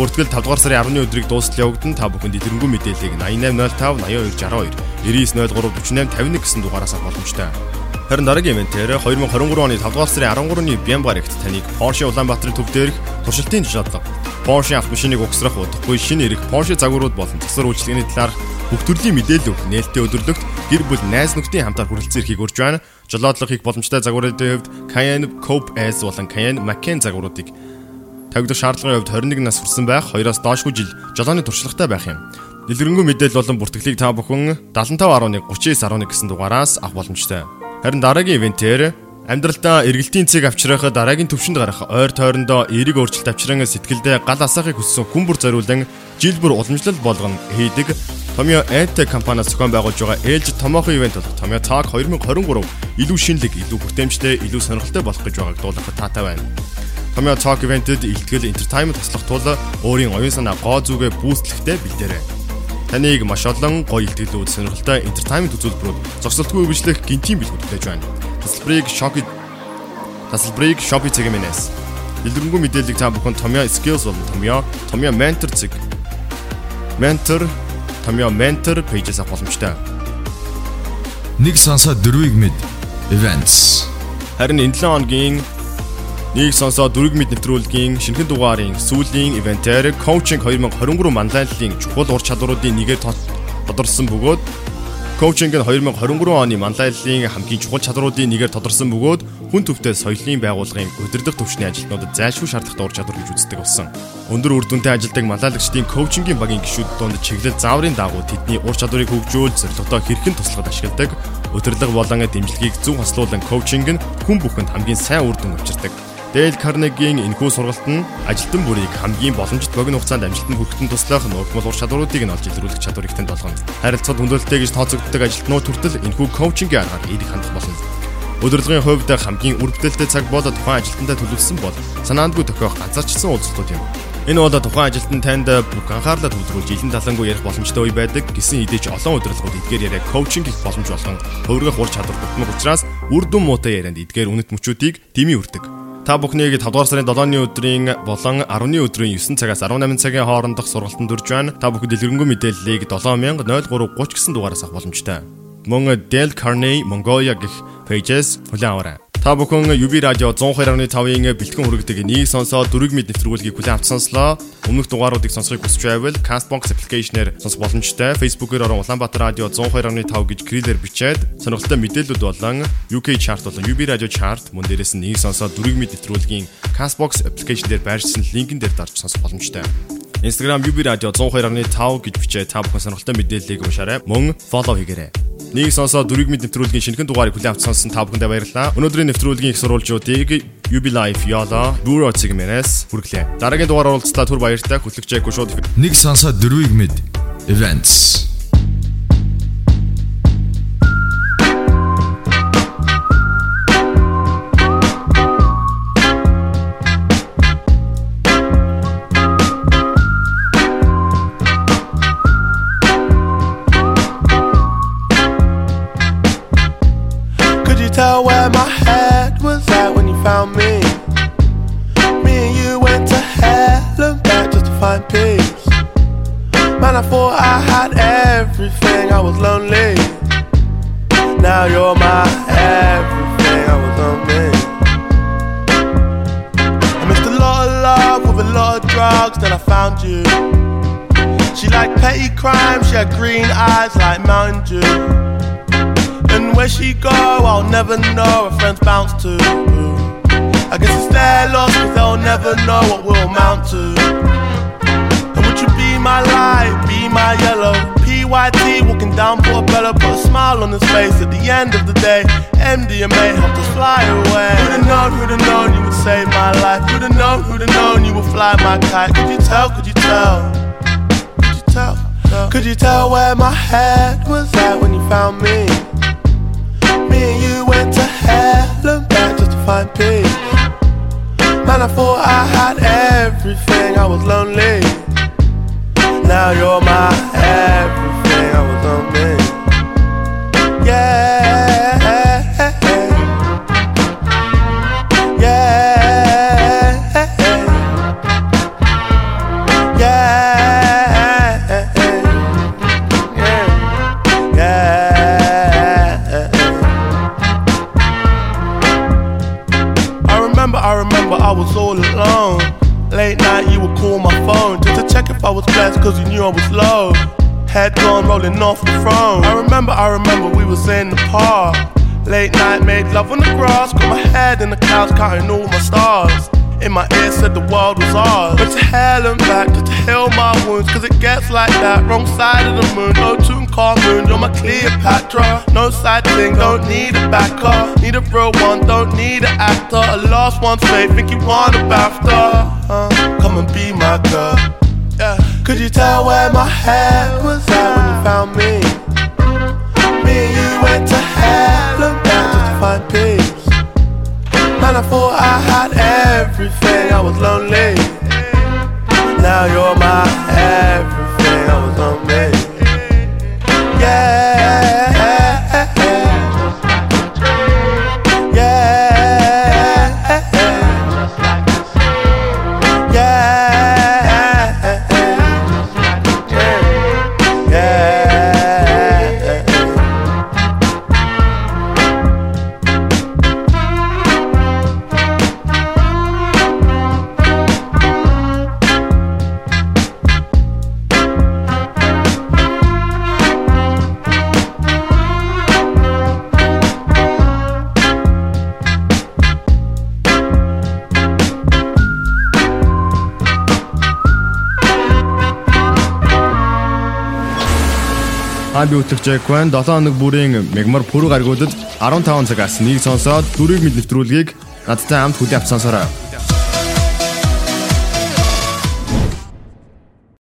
Бүртгэл 5 дугаар сарын 10-ны өдрийг дуустал явагдан та бүхэнд дэлгэрэнгүй мэдээллийг 8805 8260 9903 48 51 гэсэн дугаараас авах боломжтой. Харин дараагийн ивентээр 2023 оны 5 дугаар сарын 13-ны Бямбарагт таныг Porsche Улаанбаатарын төв дээрх туршилтын жишээдлага Porsche автомашиныг угсрах удахгүй шинэ эрх Porsche загварууд болон засвар үйлчилгээний талаар бүх төрлийн мэдээлэл өгөх нээлттэй өдөрлөгт гэр бүл найз нөхдийн хамтаар хүрэлцэн эрхийг урьж байна. Жолоодлого хийх боломжтой загваруудын хувьд Cayenne Coupe S болон Cayenne Macan загваруудыг тавигдах шаардлагын хувьд 21 нас хүрсэн байх 2-оос доошгүй жил жолооны туршлагатай байх юм. Дэлгэрэнгүй мэдээлэл болон бүртгэлийг та бүхэн 7511 3911 гэсэн дугаараас авах боломжтой. Харин дараагийн ивентээр амьдралдаа эргэлтийн цэг авчрах дараагийн төвшөнд гарах ойр тойрондоо эерэг өөрчлөлт авчран сэтгэлдээ гал асаахыг хүссэн хүн бүр зориулан жил бүр уламжлал болгон хийдэг Томьёо Edtech компаниас зохион байгуулж байгаа ээлж томоохон ивент болох Томьёо Talk 2023 илүү шинэлэг, илүү хүртээмжтэй, илүү сонирхолтой болох гэж байгааг дуулахад таатай байна. Томьёо Talk ивентэд илтгэл entertainment туслах тул өөрийн оюун санаа гоо зүгээ бүүстлэхтэй бэлдээрэй. Таныг маш олон гоё илтгэлүүд сонирхолтой entertainment үзүүлбэрүүд зогсолтгүй үргэлжлэх гинтийн бэлгүүд хүлээж байна. Тасалбарыг Shopee Тасалбарыг Shopee цэгмэнээс Дэлгэрэнгүй мэдээллийг та бүхэн Томьёо Skills болон Томьёо Томьёо Mentor цэг Mentor Томьёо Mentor пэйжээс авах боломжтой. Нэг сансаа дөрвийг мэд events Харин энэ 7 хоногийн Нэг сонсоо дөрөв мэд нэвтрүүлгийн шинэхэн дугаарын сүүлийн ивентээр коучинг 2023 манлайллын чухал ур чадваруудын нэгээр тодорсон бөгөөд коучинг нь 2023 оны манлайллын хамгийн чухал чадруудын нэгээр тодорсон бөгөөд хүн төвтэй соёлын байгууллагын удирдах төвчний ажилтнуудад зайлшгүй шаардлагатай ур чадвар гэж үздэг болсон. Өндөр үр дүнтэй ажилдаг манлайлагчдын коучингийн багийн гишүүд донд чиглэл зааврын дагуу тэдний ур чадварыг хөгжүүл зорилготой хэрхэн туслахад ашигладаг удирдлага болон дэмжлэгийг зөв хослуулан коучинг нь хүн бүхэнд хамгийн сайн үр дүн авчирдаг. Дэйл Карнегийн энэхүү сургалт нь ажилтан бүрийг хамгийн боломжит богино хугацаанд амжилтанд хүрэхэд туслах нуугдмал ур чадваруудыг нь олж илрүүлэх чадварыг тэнд болгоно. Харилцаад хүндрэлтэй гэж тооцогддог ажилтнууд хүртэл энэхүү коучингийн аргаар эерэг хандах болно. Удирдлагын хувьд хамгийн үр бүтээлтэй цаг бол тухайн ажилтнтай төлөвлөсөн бол санаандгүй тохиох ганцаарчсан уулзалтууд юм. Энэ бол тухайн ажилтан танд бүх анхаарлаа төвлөрүүлж илэн талангүй ярих боломжтой үе байдаг гэсэн хэдий олон удирдлагууд эдгээр яриа коучинг их боломж болгон хувиргах ур чадвар бүтмэг учраас үр дүн муутай ярианд эдгээр үнэт мөчүүдийг дэмий үрдэг. Та бүхнийг 5 дугаар сарын 7-ны өдрийн болон 10-ны өдрийн 9 цагаас 18 цагийн хоорондох сургалтанд үрж байна. Та бүхэн дэлгэрэнгүй мэдээллийг 700330 гэсэн дугаараас авах боломжтой. Мөн Dell Carnegie Mongolia гэх пэйжээс хүлээн аваарай. Та бүхэн UB радио 102.5-ын бэлтгэн хүргэдэг нэг сонсоо дөрөв мэд нэвтрүүлгийг хүлээн авч сонслоо. Өмнөх дугааруудыг сонсохыг хүсч байвал Castbox application-ээр сонсох боломжтой. Facebook-ээр орон Улаанбаатар радио 102.5 гэж крилээр бичээд сонирхолтой мэдээлэлүүд болон UK chart болон UB радио chart мөн дээрээс нь нэг сонсоо дөрөв мэд нэвтрүүлгийн Castbox application-дээр байршсан линкэн дээр дарж сонсох боломжтой. Instagram UB Radio 102.5 гэж бичээ та бүхэн сонирхолтой мэдээллийг уншаарай. Мөн follow хийгээрэй. Нэг сонсоод дөрвийг мэд нэвтрүүлгийн шинэхэн дугаарыг хүлээн авч сонсон та бүхэндээ баярлалаа. Өнөөдрийн нэвтрүүлгийн их сурвалжуудыг UB Life Yala Bureau цэгмээс хүргэлээ. Дараагийн дугаар уулзлаа түр баяртай хөтлөгчөөгүй шууд Нэг сансаа дөрвийг мэд events Man, I had everything, I was lonely. Now you're my everything, I was lonely. I missed a lot of love with a lot of drugs, then I found you. She liked petty crime, she had green eyes like Mountain Dew. And where she go, I'll never know. Her friends bounce to. I guess it's their loss, cause they'll never know what we'll amount to. And would you be my be my yellow? PYT walking down Portobello, put a smile on his face at the end of the day. MDMA helped us fly away. Who'd have known, who'd have known you would save my life? Who'd have known, who'd have known you would fly my kite? Could you tell, could you tell? Could you tell? Could you tell where my head was at when you found me? Me and you went to hell and back just to find peace. Man, I thought I had everything, I was lonely. Now you're my everything, I was lonely. Yeah. Cause you knew I was low. Head gone rolling off the throne. I remember, I remember we was in the park. Late night, made love on the grass, got my head in the clouds, counting all my stars. In my ear said the world was ours. But to hell and back to heal my wounds, cause it gets like that. Wrong side of the moon, no Tutankhamun, you're my Cleopatra. No side thing, don't need a backer. Need a real one, don't need an actor. A lost one's fate, think you want a BAFTA. Uh, come and be my girl. Yeah. Could you tell where my head was at when you found me? Me and you went to and back just to find peace. Man, I thought I had everything, I was lonely. Now you're my everything, Аа би үтгэж Jack-Wan 7 хоног бүрийн мегмар пүрэг гаргуудад 15 цагаас нэг сонсоод дөрвийг мэд нэвтрүүлгийг надтай хамт хүлээн сонсороо.